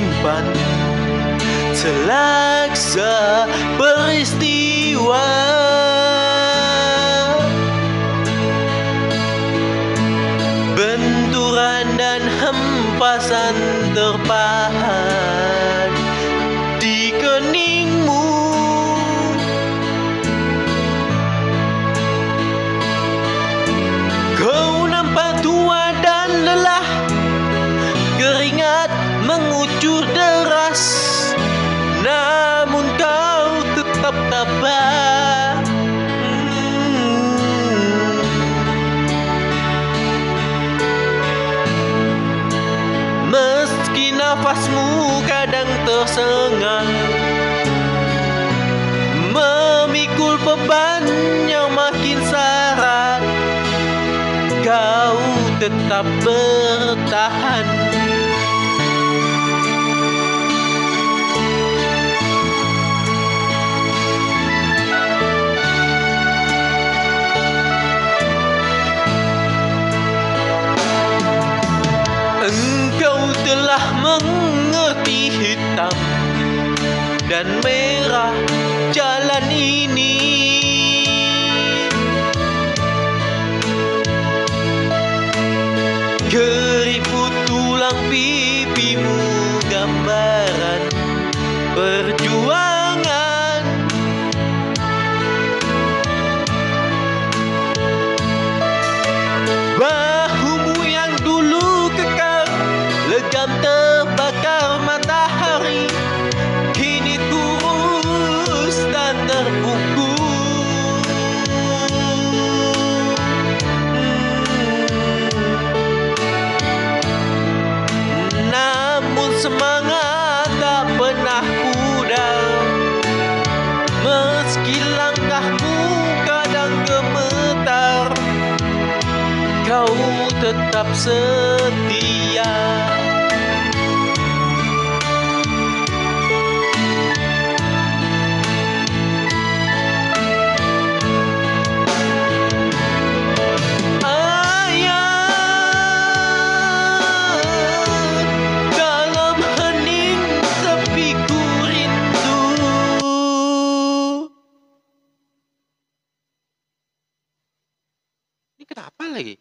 depan Selaksa peristiwa. Benturan dan hempasan terpahan Meski nafasmu kadang tersengal Memikul beban yang makin sarat Kau tetap bertahan. Engkau telah hitam dan merah jalan ini. Keriput tulang pipimu gambaran perjuangan. Bahumu yang dulu kekar Legam terbakar semangat tak pernah pudar. Meski langkahmu kadang gemetar kau tetap setia kenapa lagi?